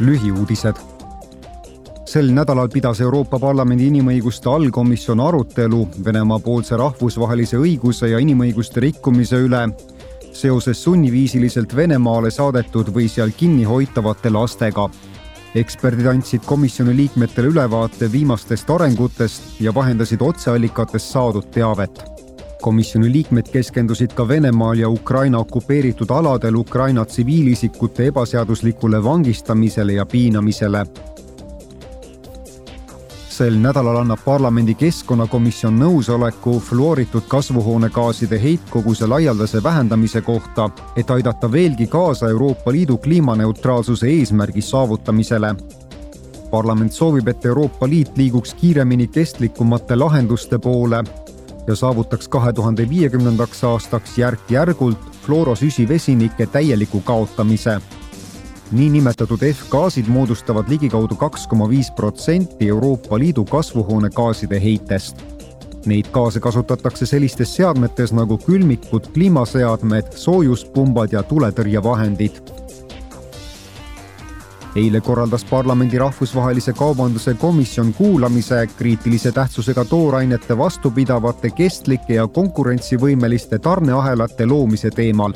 lühiuudised. sel nädalal pidas Euroopa Parlamendi inimõiguste allkomisjon arutelu Venemaa poolse rahvusvahelise õiguse ja inimõiguste rikkumise üle seoses sunniviisiliselt Venemaale saadetud või seal kinni hoitavate lastega. eksperdid andsid komisjoni liikmetele ülevaate viimastest arengutest ja vahendasid otseallikatest saadud teavet komisjoni liikmed keskendusid ka Venemaal ja Ukraina okupeeritud aladel Ukraina tsiviilisikute ebaseaduslikule vangistamisele ja piinamisele. sel nädalal annab parlamendi keskkonnakomisjon nõusoleku fluoritud kasvuhoonegaaside heitkoguse laialdase vähendamise kohta, et aidata veelgi kaasa Euroopa Liidu kliimaneutraalsuse eesmärgi saavutamisele parlament soovib, et Euroopa Liit liiguks kiiremini kestlikumate lahenduste poole ja saavutaks kahe tuhande viiekümnendaks aastaks järk-järgult fluorosüsivesinike täieliku kaotamise. niinimetatud F-gaasid moodustavad ligikaudu kaks koma viis protsenti Euroopa Liidu kasvuhoonegaaside heitest. Neid gaase kasutatakse sellistes seadmetes nagu külmikud, kliimaseadmed, soojuspumbad ja tuletõrjevahendid eile korraldas parlamendi rahvusvahelise kaubanduse komisjon kuulamise kriitilise tähtsusega toorainete vastupidavate, kestlike ja konkurentsivõimeliste tarneahelate loomise teemal.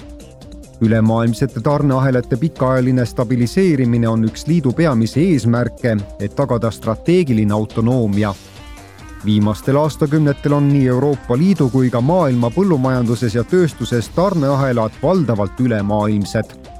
ülemaailmsete tarneahelate pikaajaline stabiliseerimine on üks liidu peamisi eesmärke, et tagada strateegiline autonoomia viimastel aastakümnetel on nii Euroopa Liidu kui ka maailma põllumajanduses ja tööstuses tarneahelad valdavalt ülemaailmsed